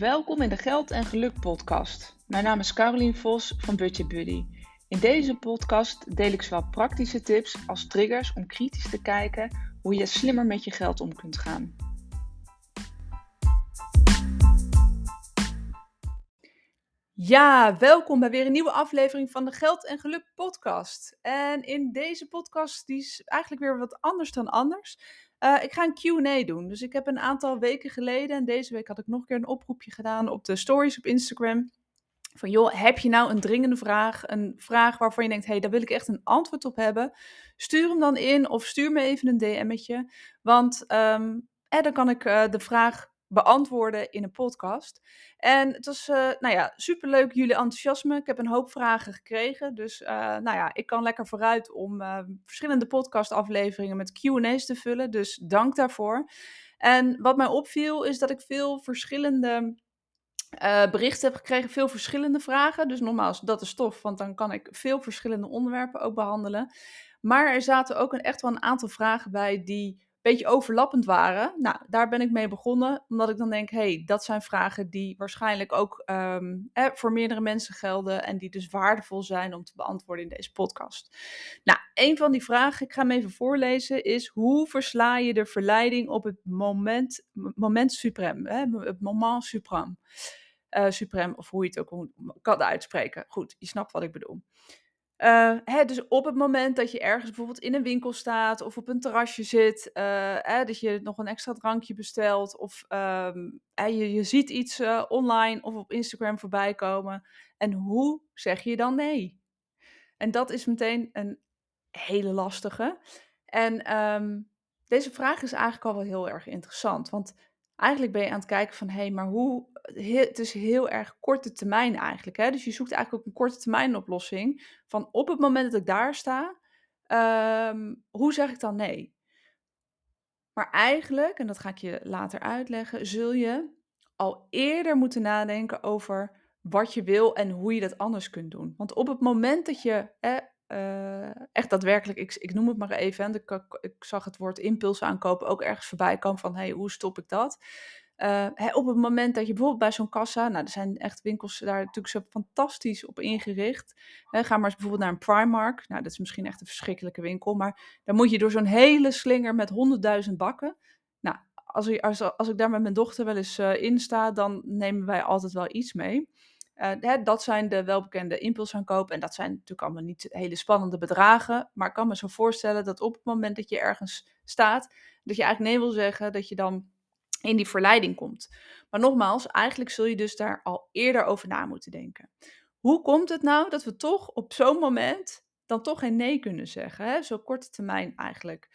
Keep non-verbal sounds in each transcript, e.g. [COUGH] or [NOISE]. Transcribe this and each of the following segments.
Welkom in de Geld en Geluk podcast. Mijn naam is Carolien Vos van Budget Buddy. In deze podcast deel ik zowel praktische tips als triggers om kritisch te kijken hoe je slimmer met je geld om kunt gaan. Ja, welkom bij weer een nieuwe aflevering van de Geld en Geluk podcast. En in deze podcast, die is eigenlijk weer wat anders dan anders. Uh, ik ga een Q&A doen. Dus ik heb een aantal weken geleden, en deze week had ik nog een keer een oproepje gedaan op de stories op Instagram. Van joh, heb je nou een dringende vraag? Een vraag waarvan je denkt, hé, hey, daar wil ik echt een antwoord op hebben. Stuur hem dan in of stuur me even een DM'tje. Want um, eh, dan kan ik uh, de vraag beantwoorden in een podcast. En het was, uh, nou ja, superleuk jullie enthousiasme. Ik heb een hoop vragen gekregen. Dus, uh, nou ja, ik kan lekker vooruit om uh, verschillende podcastafleveringen met Q&A's te vullen. Dus dank daarvoor. En wat mij opviel is dat ik veel verschillende berichten heb gekregen, veel verschillende vragen. Dus nogmaals, dat is tof, want dan kan ik veel verschillende onderwerpen ook behandelen. Maar er zaten ook een, echt wel een aantal vragen bij die beetje overlappend waren. Nou, daar ben ik mee begonnen, omdat ik dan denk, hey, dat zijn vragen die waarschijnlijk ook um, voor meerdere mensen gelden en die dus waardevol zijn om te beantwoorden in deze podcast. Nou, een van die vragen, ik ga hem even voorlezen, is hoe versla je de verleiding op het moment, moment suprem, hè, het moment suprem. Uh, suprem, of hoe je het ook kan uitspreken. Goed, je snapt wat ik bedoel. Uh, hè, dus op het moment dat je ergens bijvoorbeeld in een winkel staat of op een terrasje zit, uh, hè, dat je nog een extra drankje bestelt of hè, je, je ziet iets uh, online of op Instagram voorbij komen. En hoe zeg je dan nee? En dat is meteen een hele lastige. En um, deze vraag is eigenlijk al wel heel erg interessant, want eigenlijk ben je aan het kijken van, hé, hey, maar hoe, het is heel erg korte termijn eigenlijk. Hè? Dus je zoekt eigenlijk ook een korte termijn oplossing van op het moment dat ik daar sta, um, hoe zeg ik dan nee? Maar eigenlijk, en dat ga ik je later uitleggen, zul je al eerder moeten nadenken over wat je wil en hoe je dat anders kunt doen. Want op het moment dat je echt daadwerkelijk, ik, ik noem het maar even, ik, ik, zag het woord impuls aankopen ook ergens voorbij komen van, hey, hoe stop ik dat? Uh, op het moment dat je bijvoorbeeld bij zo'n kassa, nou, er zijn echt winkels daar natuurlijk zo fantastisch op ingericht. Ga maar eens bijvoorbeeld naar een Primark. Nou, dat is misschien echt een verschrikkelijke winkel, maar dan moet je door zo'n hele slinger met honderdduizend bakken. Nou, als, als, als ik daar met mijn dochter wel eens uh, in sta, dan nemen wij altijd wel iets mee. Hè, dat zijn de welbekende impulsaankopen. En dat zijn natuurlijk allemaal niet hele spannende bedragen. Maar ik kan me zo voorstellen dat op het moment dat je ergens staat, dat je eigenlijk nee wil zeggen dat je dan in die verleiding komt. Maar nogmaals, eigenlijk zul je dus daar al eerder over na moeten denken. Hoe komt het nou dat we toch op zo'n moment dan toch geen nee kunnen zeggen? Hè? Zo korte termijn eigenlijk.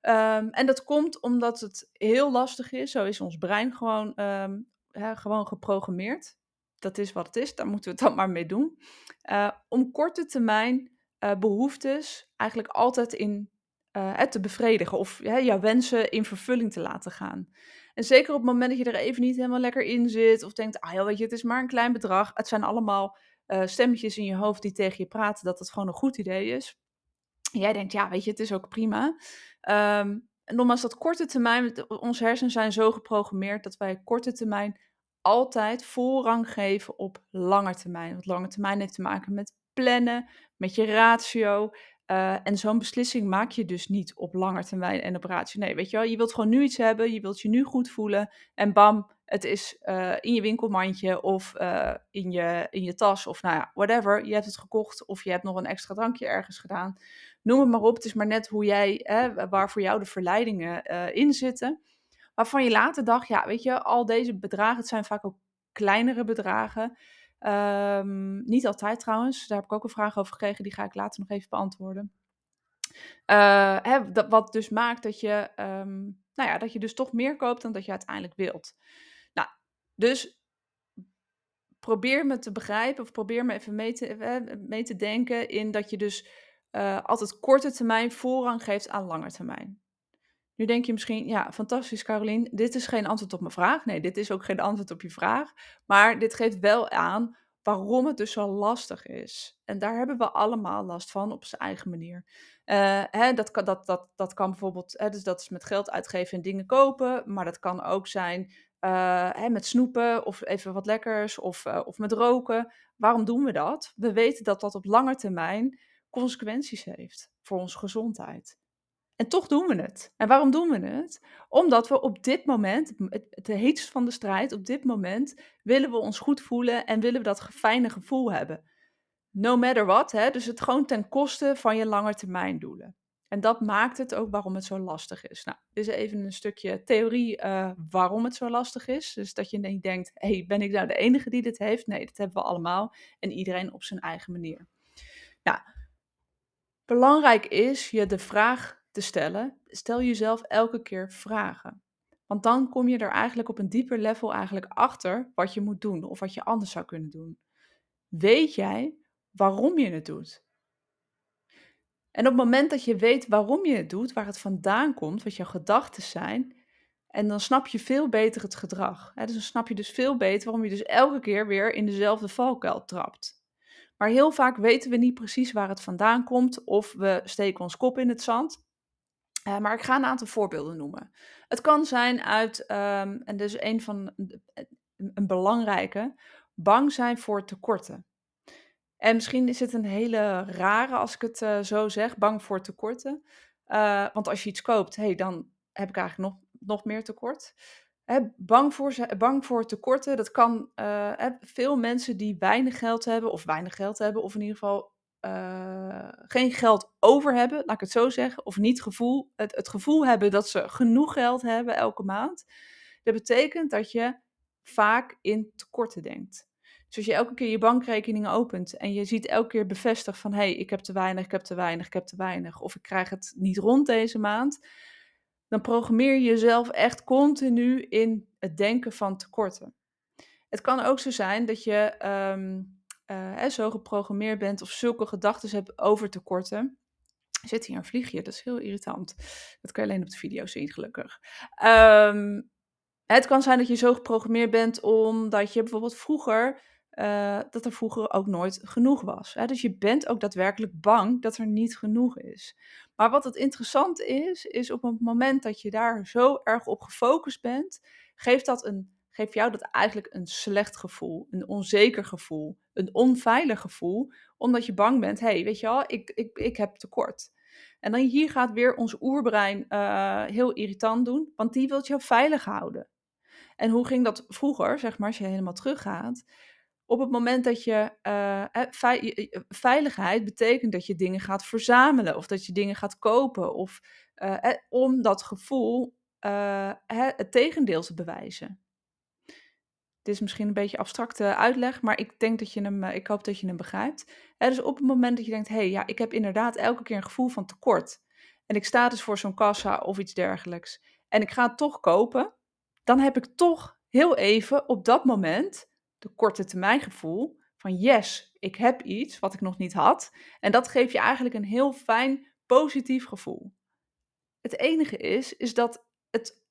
Um, en dat komt omdat het heel lastig is. Zo is ons brein gewoon, um, hè, gewoon geprogrammeerd dat is wat het is, daar moeten we het dan maar mee doen. Uh, om korte termijn uh, behoeftes eigenlijk altijd in uh, te bevredigen of jouw wensen in vervulling te laten gaan. En zeker op het moment dat je er even niet helemaal lekker in zit of denkt, ah ja, weet je, het is maar een klein bedrag. Het zijn allemaal stemmetjes in je hoofd die tegen je praten dat het gewoon een goed idee is. Jij denkt, ja, weet je, het is ook prima. Um, en nogmaals, dat korte termijn, onze hersenen zijn zo geprogrammeerd dat wij korte termijn altijd voorrang geven op lange termijn. Want lange termijn heeft te maken met plannen, met je ratio. Uh, en zo'n beslissing maak je dus niet op lange termijn en op ratio. Nee, weet je wel, je wilt gewoon nu iets hebben, je wilt je nu goed voelen. En bam, het is uh, in je winkelmandje of uh, in, je, in je tas of nou ja, whatever. Je hebt het gekocht of je hebt nog een extra drankje ergens gedaan. Noem het maar op, het is maar net hoe jij, waar voor jou de verleidingen in zitten waarvan je later dacht, ja, weet je, al deze bedragen, het zijn vaak ook kleinere bedragen. Um, niet altijd trouwens, daar heb ik ook een vraag over gekregen, die ga ik later nog even beantwoorden. Uh, hè, dat, wat dus maakt dat je, um, nou ja, dat je dus toch meer koopt dan dat je uiteindelijk wilt. Nou, dus probeer me te begrijpen of probeer me even mee te, mee te denken in dat je dus uh, altijd korte termijn voorrang geeft aan lange termijn. Nu denk je misschien, ja, fantastisch Carolien, dit is geen antwoord op mijn vraag. Nee, dit is ook geen antwoord op je vraag. Maar dit geeft wel aan waarom het dus zo lastig is. En daar hebben we allemaal last van op zijn eigen manier. Uh, hè, dat, kan, dat, dat, dat kan bijvoorbeeld, hè, dus dat is met geld uitgeven en dingen kopen, maar dat kan ook zijn uh, hè, met snoepen of even wat lekkers of, uh, of met roken. Waarom doen we dat? We weten dat dat op lange termijn consequenties heeft voor onze gezondheid. En toch doen we het. En waarom doen we het? Omdat we op dit moment, het, het heetst van de strijd, op dit moment willen we ons goed voelen en willen we dat fijne gevoel hebben. No matter what, hè? dus het gewoon ten koste van je langetermijndoelen. En dat maakt het ook waarom het zo lastig is. Nou, dit is even een stukje theorie uh, waarom het zo lastig is. Dus dat je niet denkt, hey, ben ik nou de enige die dit heeft? Nee, dat hebben we allemaal. En iedereen op zijn eigen manier. Nou, belangrijk is je de vraag te stellen. Stel jezelf elke keer vragen. Want dan kom je er eigenlijk op een dieper level eigenlijk achter wat je moet doen. Of wat je anders zou kunnen doen. Weet jij waarom je het doet? En op het moment dat je weet waarom je het doet, waar het vandaan komt, wat jouw gedachten zijn, en dan snap je veel beter het gedrag. Dus dan snap je dus veel beter waarom je dus elke keer weer in dezelfde valkuil trapt. Maar heel vaak weten we niet precies waar het vandaan komt of we steken ons kop in het zand. Uh, maar ik ga een aantal voorbeelden noemen. Het kan zijn uit, um, en dus een van een belangrijke, bang zijn voor tekorten. En misschien is het een hele rare als ik het uh, zo zeg, bang voor tekorten. Want als je iets koopt, hey, dan heb ik eigenlijk nog, nog meer tekort. Bang, voor, bang voor tekorten, dat kan veel mensen die weinig geld hebben, of weinig geld hebben, of in ieder geval geen geld over hebben, laat ik het zo zeggen, of niet gevoel, het, het gevoel hebben dat ze genoeg geld hebben elke maand. Dat betekent dat je vaak in tekorten denkt. Dus als je elke keer je bankrekeningen opent en je ziet elke keer bevestigd van hé, hey, ik heb te weinig, ik heb te weinig, ik heb te weinig, of ik krijg het niet rond deze maand, dan programmeer je jezelf echt continu in het denken van tekorten. Het kan ook zo zijn dat je um, uh, zo geprogrammeerd bent of zulke gedachten hebt over tekorten. Zit hier een vliegje, dat is heel irritant. Dat kan je alleen op de video zien, gelukkig. Um, het kan zijn dat je zo geprogrammeerd bent omdat je bijvoorbeeld vroeger uh, dat er vroeger ook nooit genoeg was. Hè? Dus je bent ook daadwerkelijk bang dat er niet genoeg is. Maar wat het interessant is, is op het moment dat je daar zo erg op gefocust bent, geeft dat een, geeft jou dat eigenlijk een slecht gevoel, een onzeker gevoel, een onveilig gevoel, omdat je bang bent, hé, hey, weet je wel, ik, ik, ik heb tekort. En dan hier gaat weer ons oerbrein uh, heel irritant doen, want die wil jou veilig houden. En hoe ging dat vroeger, zeg maar, als je helemaal teruggaat? op het moment dat je uh, veiligheid betekent dat je dingen gaat verzamelen of dat je dingen gaat kopen of om dat gevoel het tegendeel te bewijzen. Het is misschien een beetje abstracte uitleg, maar ik denk dat je hem, ik hoop dat je hem begrijpt. dus op het moment dat je denkt, hé, hey, ja, ik heb inderdaad elke keer een gevoel van tekort en ik sta dus voor zo'n kassa of iets dergelijks en ik ga het toch kopen, dan heb ik toch heel even op dat moment de korte termijn gevoel van yes, ik heb iets wat ik nog niet had. En dat geeft je eigenlijk een heel fijn positief gevoel. Het enige is, is dat het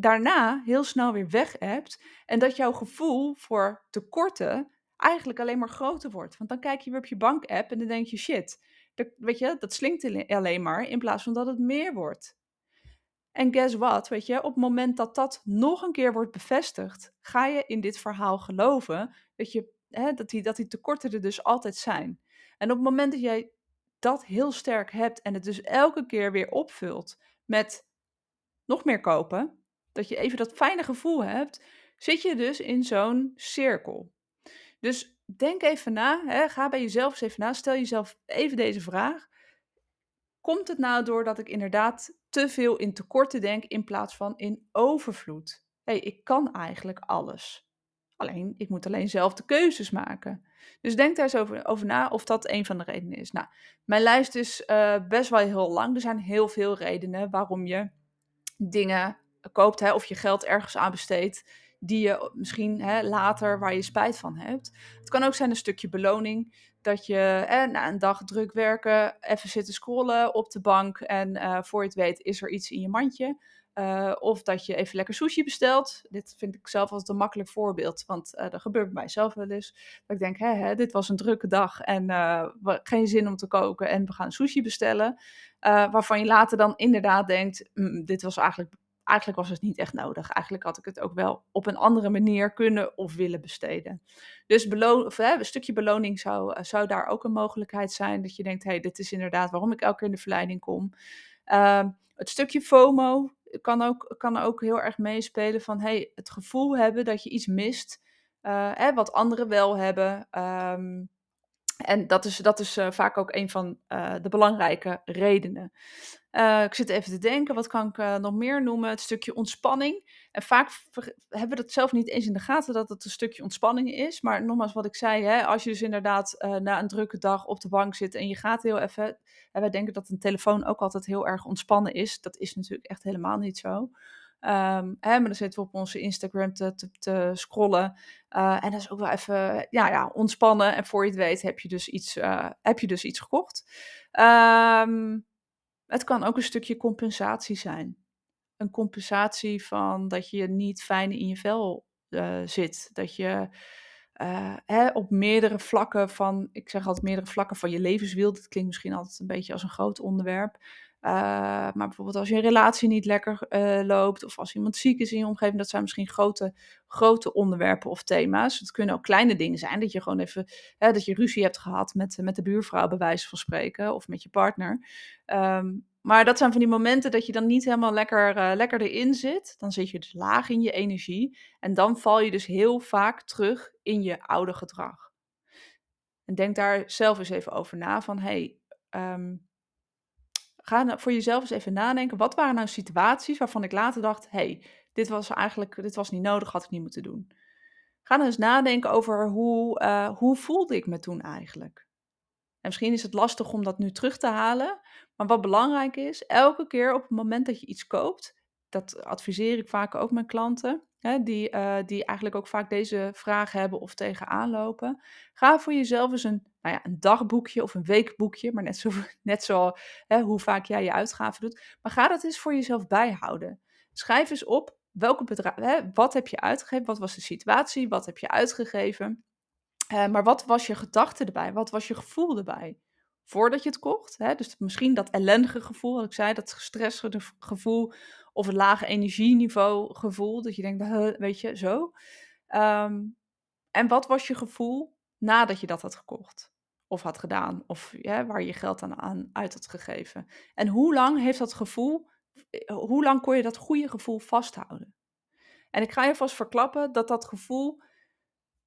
daarna heel snel weer weg hebt en dat jouw gevoel voor tekorten eigenlijk alleen maar groter wordt. Want dan kijk je weer op je bank-app en dan denk je shit, dat, weet je, dat slinkt alleen maar in plaats van dat het meer wordt. En guess what, weet je, op het moment dat dat nog een keer wordt bevestigd, ga je in dit verhaal geloven dat, je, hè, dat, die, dat die tekorten er dus altijd zijn. En op het moment dat jij dat heel sterk hebt en het dus elke keer weer opvult met nog meer kopen, dat je even dat fijne gevoel hebt, zit je dus in zo'n cirkel. Dus denk even na, hè, ga bij jezelf eens even na, stel jezelf even deze vraag. Komt het nou doordat ik inderdaad te veel in tekorten denk in plaats van in overvloed? Hé, hey, ik kan eigenlijk alles. Alleen, ik moet alleen zelf de keuzes maken. Dus denk daar eens over, over na of dat een van de redenen is. Nou, mijn lijst is uh, best wel heel lang. Er zijn heel veel redenen waarom je dingen koopt hè, of je geld ergens aan besteedt die je misschien hè, later waar je spijt van hebt. Het kan ook zijn een stukje beloning dat je eh, na een dag druk werken even zitten scrollen op de bank en uh, voor je het weet is er iets in je mandje. Uh, of dat je even lekker sushi bestelt. Dit vind ik zelf als een makkelijk voorbeeld, want uh, dat gebeurt bij mijzelf wel eens. Dat ik denk, hè, hè, dit was een drukke dag en geen zin om te koken en we gaan sushi bestellen. waarvan je later dan inderdaad denkt, mm, dit was eigenlijk eigenlijk was het niet echt nodig. Eigenlijk had ik het ook wel op een andere manier kunnen of willen besteden. Dus hè, een stukje beloning zou, eh, zou daar ook een mogelijkheid zijn. Dat je denkt, hé, hey, dit is inderdaad waarom ik elke keer in de verleiding kom. Ehm, het stukje FOMO kan ook, kan ook heel erg meespelen van hey, het gevoel hebben dat je iets mist. Uh, hè, wat anderen wel hebben. Um, en dat is, dat is uh, vaak ook een van uh, de belangrijke redenen. Uh, ik zit even te denken, wat kan ik nog meer noemen? Het stukje ontspanning. En vaak hebben we dat zelf niet eens in de gaten dat het een stukje ontspanning is. Maar nogmaals, wat ik zei, hè, als je dus inderdaad na een drukke dag op de bank zit en je gaat heel even. En wij denken dat een telefoon ook altijd heel erg ontspannen is. Dat is natuurlijk echt helemaal niet zo. Um, hè, maar dan zitten we op onze Instagram te, te, scrollen. Uh, en dat is ook wel even ja, ja, ontspannen. En voor je het weet heb je dus iets, uh, heb je dus iets gekocht. Um, het kan ook een stukje compensatie zijn. Een compensatie van dat je niet fijn in je vel uh, zit. Dat je hè, op meerdere vlakken van, ik zeg altijd meerdere vlakken van je levenswiel. Dat klinkt misschien altijd een beetje als een groot onderwerp. Uh, maar bijvoorbeeld als je een relatie niet lekker uh, loopt, of als iemand ziek is in je omgeving, dat zijn misschien grote, grote onderwerpen of thema's. Het kunnen ook kleine dingen zijn, dat je gewoon even, hè, dat je ruzie hebt gehad met, met de buurvrouw, bij wijze van spreken, of met je partner. Um, maar dat zijn van die momenten dat je dan niet helemaal lekker, uh, lekker erin zit. Dan zit je dus laag in je energie. En dan val je dus heel vaak terug in je oude gedrag. En denk daar zelf eens even over na van, hey, um, ga nou voor jezelf eens even nadenken. Wat waren nou situaties waarvan ik later dacht: hey, dit was eigenlijk dit was niet nodig, had ik niet moeten doen. Ga dan eens nadenken over hoe, uh, hoe voelde ik me toen eigenlijk. En misschien is het lastig om dat nu terug te halen. Maar wat belangrijk is, elke keer op het moment dat je iets koopt, dat adviseer ik vaak ook mijn klanten, hè, die, uh, die eigenlijk ook vaak deze vragen hebben of tegenaan lopen. Ga voor jezelf eens een, nou ja, een dagboekje of een weekboekje, maar net zo, [LAUGHS] net zo hè, hoe vaak jij je uitgaven doet. Maar ga dat eens voor jezelf bijhouden. Schrijf eens op welke bedrag, wat heb je uitgegeven, wat was de situatie, wat heb je uitgegeven. Uh, maar wat was je gedachte erbij? Wat was je gevoel erbij? Voordat je het kocht. Hè? Dus misschien dat ellendige gevoel, wat ik zei, dat gestreste gevoel of een lage energieniveau gevoel. Dat je denkt, weet je, zo. Um, en wat was je gevoel nadat je dat had gekocht? Of had gedaan? Of ja, waar je geld aan, aan uit had gegeven? En hoe lang heeft dat gevoel, eh, hoe lang kon je dat goede gevoel vasthouden? En ik ga je vast verklappen dat dat gevoel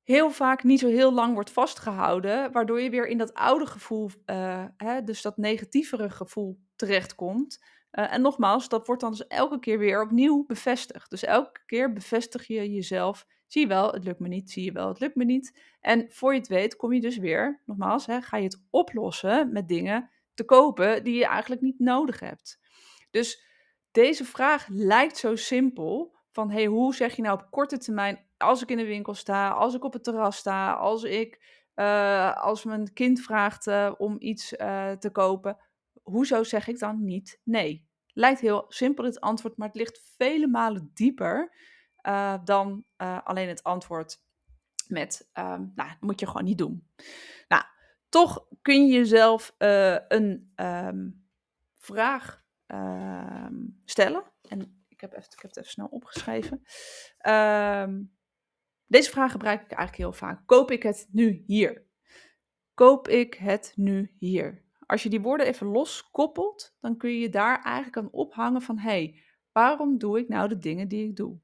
heel vaak niet zo heel lang wordt vastgehouden, waardoor je weer in dat oude gevoel, uh, hè, dus dat negatievere gevoel terechtkomt. Uh, en nogmaals, dat wordt dan dus elke keer weer opnieuw bevestigd. Dus elke keer bevestig je jezelf. Zie je wel, het lukt me niet. Zie je wel, het lukt me niet. En voor je het weet, kom je dus weer, nogmaals, hè, ga je het oplossen met dingen te kopen die je eigenlijk niet nodig hebt. Dus deze vraag lijkt zo simpel. Van hey, hoe zeg je nou op korte termijn, als ik in de winkel sta, als ik op het terras sta, als ik, uh, als mijn kind vraagt uh, om iets uh, te kopen, hoezo zeg ik dan niet nee? Lijkt heel simpel het antwoord, maar het ligt vele malen dieper dan alleen het antwoord met, um, nou, moet je gewoon niet doen. Nou, toch kun je jezelf een um, vraag um, stellen. En ik heb, even, ik heb het even snel opgeschreven. Deze vraag gebruik ik eigenlijk heel vaak. Koop ik het nu hier? Koop ik het nu hier? Als je die woorden even loskoppelt, dan kun je je daar eigenlijk aan ophangen van hé, hey, waarom doe ik nou de dingen die ik doe?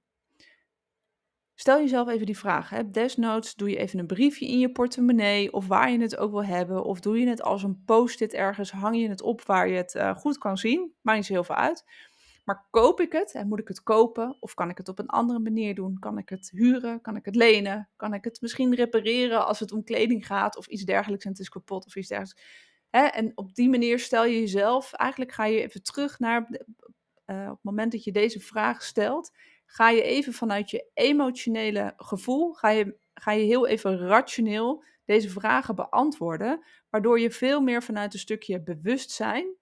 Stel jezelf even die vraag. Hè. Desnoods doe je even een briefje in je portemonnee of waar je het ook wil hebben. Of doe je het als een post-it ergens, hang je het op waar je het uh, goed kan zien. Maakt niet zo heel veel uit. Maar koop ik het en moet ik het kopen? Of kan ik het op een andere manier doen? Kan ik het huren? Kan ik het lenen? Kan ik het misschien repareren als het om kleding gaat of iets dergelijks en het is kapot of iets dergelijks? Hè? En op die manier stel je jezelf, eigenlijk ga je even terug naar uh, op het moment dat je deze vraag stelt, ga je even vanuit je emotionele gevoel, ga je, ga je heel even rationeel deze vragen beantwoorden, waardoor je veel meer vanuit een stukje bewustzijn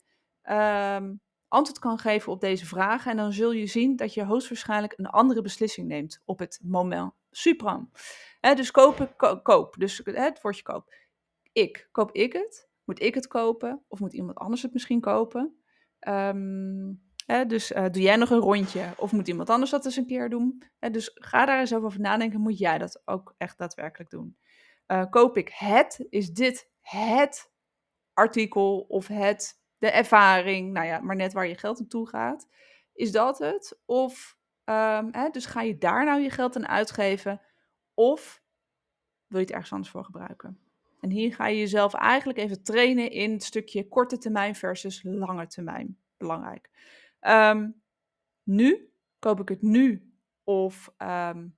um, antwoord kan geven op deze vragen. En dan zul je zien dat je hoogstwaarschijnlijk een andere beslissing neemt op het moment suprem. dus kopen, ko koop. Dus het woordje koop. Ik. Koop ik het? Moet ik het kopen? Of moet iemand anders het misschien kopen? Um, dus uh, doe jij nog een rondje of moet iemand anders dat eens een keer doen? dus ga daar eens over nadenken. Moet jij dat ook echt daadwerkelijk doen? Uh, koop ik het? Is dit het artikel of het, de ervaring? Nou ja, maar net waar je geld naartoe gaat. Is dat het? Of, um, hè, dus ga je daar nou je geld aan uitgeven? Of wil je het ergens anders voor gebruiken? En hier ga je jezelf eigenlijk even trainen in het stukje korte termijn versus lange termijn. Belangrijk. Um, nu, koop ik het nu of um,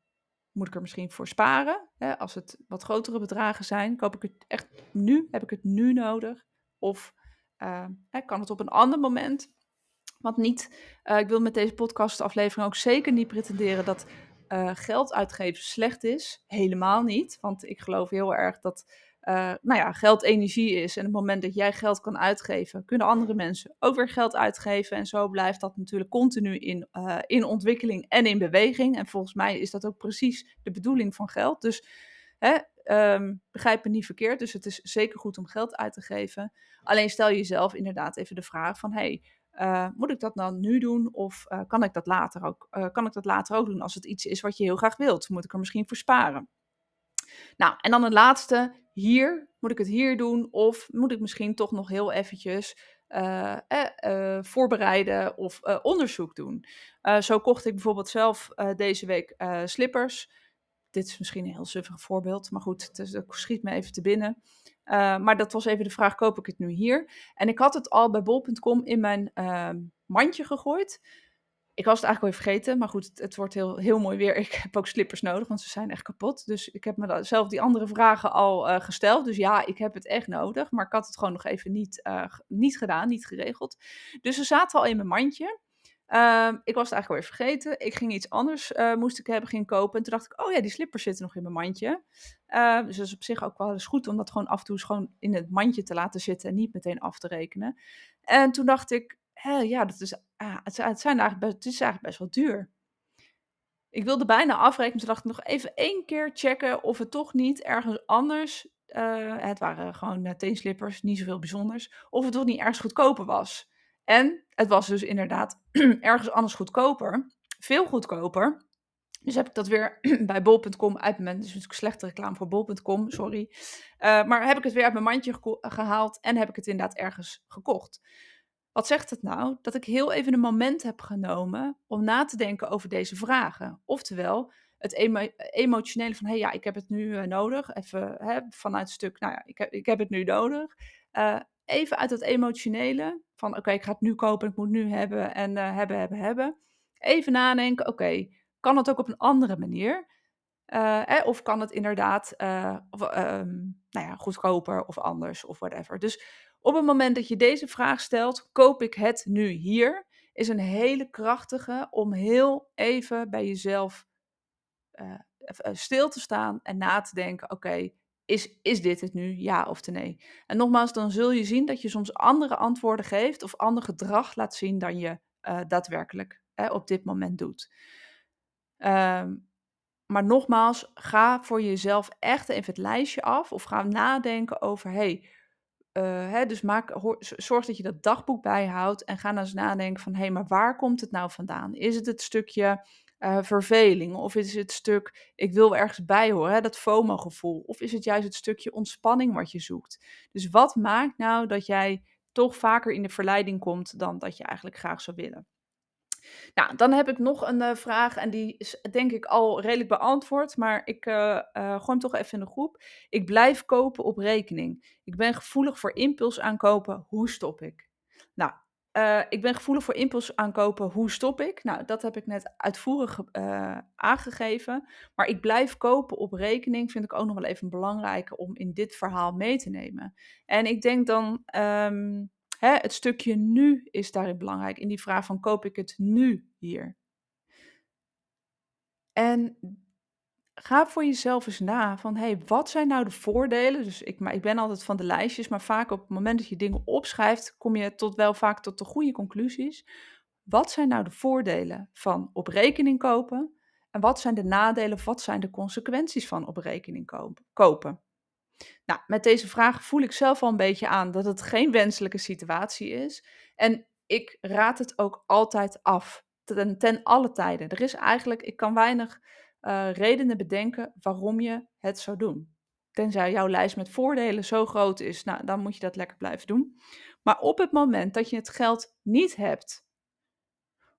moet ik er misschien voor sparen? Hè? Als het wat grotere bedragen zijn, koop ik het echt nu? Heb ik het nu nodig? Of uh, kan het op een ander moment? Want niet, uh, ik wil met deze podcastaflevering ook zeker niet pretenderen dat uh, geld uitgeven slecht is. Helemaal niet. Want ik geloof heel erg dat nou ja, geld energie is. En op het moment dat jij geld kan uitgeven, kunnen andere mensen ook weer geld uitgeven. En zo blijft dat natuurlijk continu in, in ontwikkeling en in beweging. En volgens mij is dat ook precies de bedoeling van geld. Dus hè, um, begrijp me niet verkeerd. Dus het is zeker goed om geld uit te geven. Alleen stel jezelf inderdaad even de vraag van... Hey, uh, moet ik dat dan nu doen of kan, ik dat later ook, kan ik dat later ook doen als het iets is wat je heel graag wilt? Moet ik er misschien voor sparen? Nou, en dan het laatste, hier, moet ik het hier doen? Of moet ik misschien toch nog heel eventjes uh, voorbereiden of onderzoek doen? zo kocht ik bijvoorbeeld zelf deze week slippers. Dit is misschien een heel suffig voorbeeld, maar goed, het, schiet me even te binnen. maar dat was even de vraag, koop ik het nu hier? En ik had het al bij bol.com in mijn ehm, mandje gegooid. Ik was het eigenlijk al vergeten, maar goed, het, wordt heel, heel mooi weer. [LAUGHS] Ik heb ook slippers nodig, want ze zijn echt kapot. Dus ik heb me zelf die andere vragen al uh, gesteld. Dus ja, ik heb het echt nodig, maar ik had het gewoon nog even niet, uh, niet gedaan, niet geregeld. Dus ze zaten al in mijn mandje. Uh, ik was het eigenlijk alweer vergeten. Ik ging iets anders, uh, moest ik hebben, ging kopen. En toen dacht ik, oh ja, die slippers zitten nog in mijn mandje. Uh, dus dat is op zich ook wel eens goed om dat gewoon af en toe gewoon in het mandje te laten zitten en niet meteen af te rekenen. En toen dacht ik, ja, dat is, ah, het, zijn eigenlijk best, het is eigenlijk best wel duur. Ik wilde bijna afrekenen, toen dacht ik nog even één keer checken of het toch niet ergens anders, uh, het waren gewoon uh, teenslippers, niet zoveel bijzonders, of het toch niet ergens goedkoper was. En het was dus inderdaad [CLEARS THROAT] ergens anders goedkoper, veel goedkoper. Dus heb ik dat weer [CLEARS THROAT] bij bol.com uit mijn, dus natuurlijk slechte reclame voor bol.com, sorry. Uh, maar heb ik het weer uit mijn mandje gehaald en heb ik het inderdaad ergens gekocht. Wat zegt het nou? Dat ik heel even een moment heb genomen om na te denken over deze vragen. Oftewel, het emotionele van, hé hey, ja, ik heb het nu uh, nodig. Even hè, vanuit het stuk, nou ja, ik heb, ik heb het nu nodig. Even uit het emotionele van, oké, ik ga het nu kopen, ik moet het nu hebben en uh, hebben, hebben, hebben. Even nadenken, oké, kan het ook op een andere manier? Eh, of kan het inderdaad of, um, nou ja, goedkoper of anders of whatever. Dus op het moment dat je deze vraag stelt, koop ik het nu hier, is een hele krachtige om heel even bij jezelf uh, stil te staan en na te denken: oké, is, is dit het nu, ja of nee? En nogmaals, dan zul je zien dat je soms andere antwoorden geeft of ander gedrag laat zien dan je uh, daadwerkelijk op dit moment doet. Um, maar nogmaals, ga voor jezelf echt even het lijstje af of ga nadenken over: hey, uh, hè, dus maak, zorg dat je dat dagboek bijhoudt en ga dan eens nadenken van, hé, hey, maar waar komt het nou vandaan? Is het het stukje uh, verveling of is het stuk, ik wil ergens bij horen, hè, dat FOMO-gevoel? Of is het juist het stukje ontspanning wat je zoekt? Dus wat maakt nou dat jij toch vaker in de verleiding komt dan dat je eigenlijk graag zou willen? Nou, dan heb ik nog een uh, vraag en die is denk ik al redelijk beantwoord, maar ik uh, gooi hem toch even in de groep. Ik blijf kopen op rekening. Ik ben gevoelig voor impuls aankopen. Hoe stop ik? Nou, ik ben gevoelig voor impuls aankopen. Hoe stop ik? Nou, dat heb ik net uitvoerig aangegeven. Maar ik blijf kopen op rekening vind ik ook nog wel even belangrijk om in dit verhaal mee te nemen. En ik denk dan... Um, Hè, het stukje nu is daarin belangrijk. In die vraag van koop ik het nu hier? En ga voor jezelf eens na van hey, wat zijn nou de voordelen? Dus ik, maar ik ben altijd van de lijstjes, maar vaak op het moment dat je dingen opschrijft, kom je tot wel vaak tot de goede conclusies. Wat zijn nou de voordelen van op rekening kopen? En wat zijn de nadelen of wat zijn de consequenties van op rekening kopen? Nou, met deze vraag voel ik zelf al een beetje aan dat het geen wenselijke situatie is. En ik raad het ook altijd af. Ten, ten alle tijden. Er is eigenlijk, ik kan weinig uh, redenen bedenken waarom je het zou doen. Tenzij jouw lijst met voordelen zo groot is, nou, dan moet je dat lekker blijven doen. Maar op het moment dat je het geld niet hebt,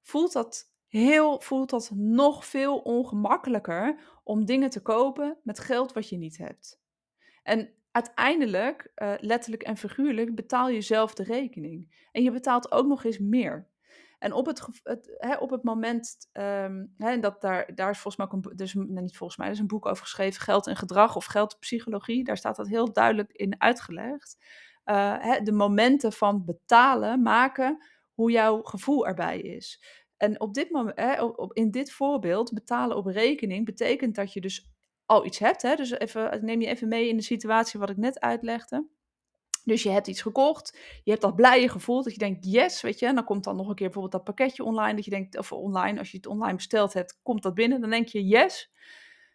voelt dat heel, voelt dat nog veel ongemakkelijker om dingen te kopen met geld wat je niet hebt. En uiteindelijk, uh, letterlijk en figuurlijk, betaal je zelf de rekening. En je betaalt ook nog eens meer. En op het, hè, op het moment, um, hè, dat daar, daar is volgens mij ook een, dus, niet volgens mij, is een boek over geschreven, Geld en Gedrag of Geldpsychologie. Daar staat dat heel duidelijk in uitgelegd. Uh, hè, de momenten van betalen maken hoe jouw gevoel erbij is. En op dit moment, hè, op, in dit voorbeeld, betalen op rekening betekent dat je dus al iets hebt. Hè? Dus even, neem je even mee in de situatie wat ik net uitlegde. Dus je hebt iets gekocht, je hebt dat blije gevoel dat je denkt, yes, weet je. En dan komt dan nog een keer bijvoorbeeld dat pakketje online, dat je denkt, of online, als je het online besteld hebt, komt dat binnen. Dan denk je, yes.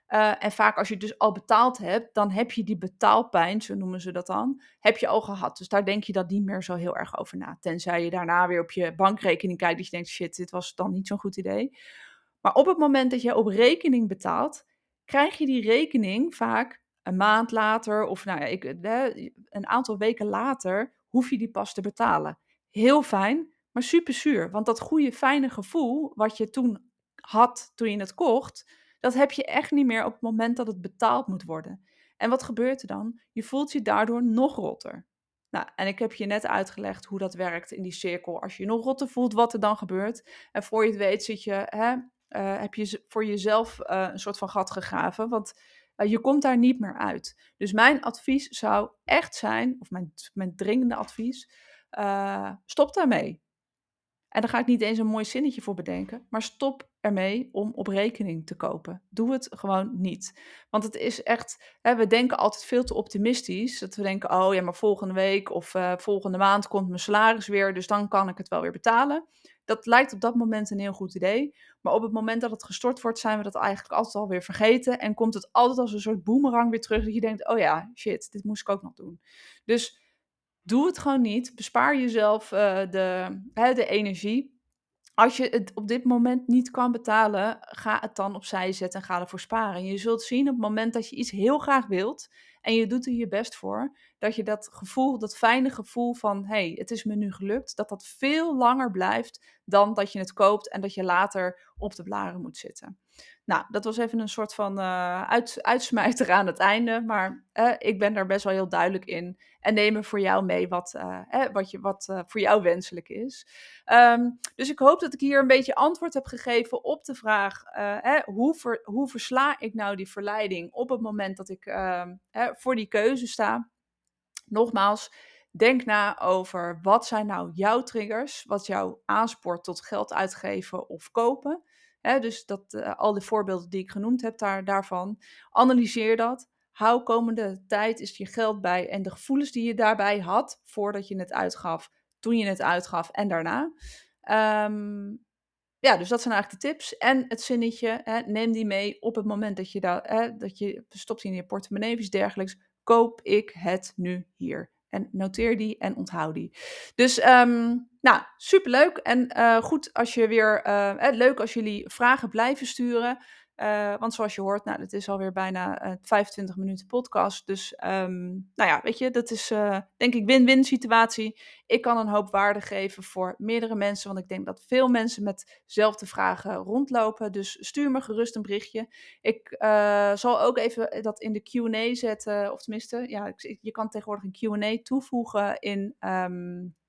Uh, en vaak als je het dus al betaald hebt, dan heb je die betaalpijn, zo noemen ze dat dan, heb je al gehad. Dus daar denk je dat niet meer zo heel erg over na. Tenzij je daarna weer op je bankrekening kijkt, dat je denkt, shit, dit was dan niet zo'n goed idee. Maar op het moment dat je op rekening betaalt, krijg je die rekening vaak een maand later of nou ja, ik, een aantal weken later hoef je die pas te betalen. Heel fijn, maar super zuur. Want dat goede, fijne gevoel wat je toen had toen je het kocht, dat heb je echt niet meer op het moment dat het betaald moet worden. En wat gebeurt er dan? Je voelt je daardoor nog rotter. Nou, en ik heb je net uitgelegd hoe dat werkt in die cirkel. Als je nog rotter voelt, wat er dan gebeurt. En voor je het weet zit je, hè, uh, heb je voor jezelf uh, een soort van gat gegraven. Want uh, je komt daar niet meer uit. Dus mijn advies zou echt zijn, of mijn, mijn dringende advies, uh, stop daarmee. En daar ga ik niet eens een mooi zinnetje voor bedenken, maar stop ermee om op rekening te kopen. Doe het gewoon niet. Want het is echt, hè, we denken altijd veel te optimistisch. Dat we denken, oh ja, maar volgende week of uh, volgende maand komt mijn salaris weer, dus dan kan ik het wel weer betalen. Dat lijkt op dat moment een heel goed idee. Maar op het moment dat het gestort wordt, zijn we dat eigenlijk altijd alweer vergeten. En komt het altijd als een soort boemerang weer terug. Dat je denkt, oh ja, shit, dit moest ik ook nog doen. Dus doe het gewoon niet. Bespaar jezelf uh, de, hè, de energie. Als je het op dit moment niet kan betalen, ga het dan opzij zetten en ga ervoor sparen. En je zult zien op het moment dat je iets heel graag wilt en je doet er je best voor, dat je dat gevoel, dat fijne gevoel van hey, het is me nu gelukt, dat dat veel langer blijft dan dat je het koopt en dat je later op de blaren moet zitten. Nou, dat was even een soort van uh, uit, uitsmijter aan het einde, maar uh, ik ben daar best wel heel duidelijk in en neem er voor jou mee wat, uh, wat, je, wat voor jou wenselijk is. Um, dus ik hoop dat ik hier een beetje antwoord heb gegeven op de vraag, hoe, ver, hoe versla ik nou die verleiding op het moment dat ik ehm, voor die keuze sta. Nogmaals, denk na over wat zijn nou jouw triggers, wat jou aanspoort tot geld uitgeven of kopen. dus dat, uh, al de voorbeelden die ik genoemd heb daar, daarvan, analyseer dat. Hou komende tijd is je geld bij en de gevoelens die je daarbij had voordat je het uitgaf, toen je het uitgaf en daarna. Um, ja, dus dat zijn eigenlijk de tips. En het zinnetje, neem die mee op het moment dat je, daar, dat je stopt in je portemonnee iets dergelijks koop ik het nu hier? En noteer die en onthoud die. Dus um, nou, superleuk. En uh, goed als je weer, uh, leuk als jullie vragen blijven sturen. Uh, want zoals je hoort, nou, het is alweer bijna uh, 25 minuten podcast. Dus um, nou ja, weet je, dat is uh, denk ik win-win situatie. Ik kan een hoop waarde geven voor meerdere mensen. Want ik denk dat veel mensen met dezelfde vragen rondlopen. Dus stuur me gerust een berichtje. Ik zal ook even dat in de Q&A zetten. Of tenminste, ja, je kan tegenwoordig een Q&A toevoegen in... Um, eh,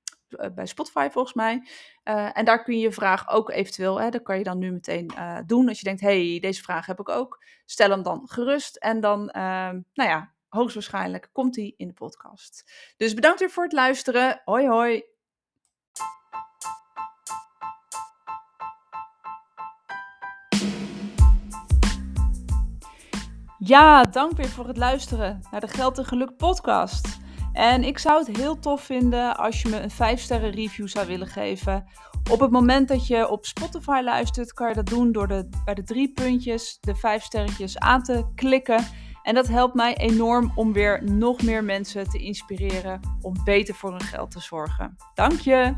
bij Spotify volgens mij. Uh, en daar kun je je vraag ook eventueel, hè, dat kan je dan nu meteen uh, doen. Als je denkt, hey, deze vraag heb ik ook. Stel hem dan gerust en dan, uh, nou ja, hoogstwaarschijnlijk komt die in de podcast. Dus bedankt weer voor het luisteren. Hoi hoi. Ja, dank weer voor het luisteren naar de Geld en Geluk podcast. En ik zou het heel tof vinden als je me een 5 sterren review zou willen geven. Op het moment dat je op Spotify luistert, kan je dat doen door de, bij de drie puntjes de 5 sterretjes aan te klikken. En dat helpt mij enorm om weer nog meer mensen te inspireren om beter voor hun geld te zorgen. Dank je!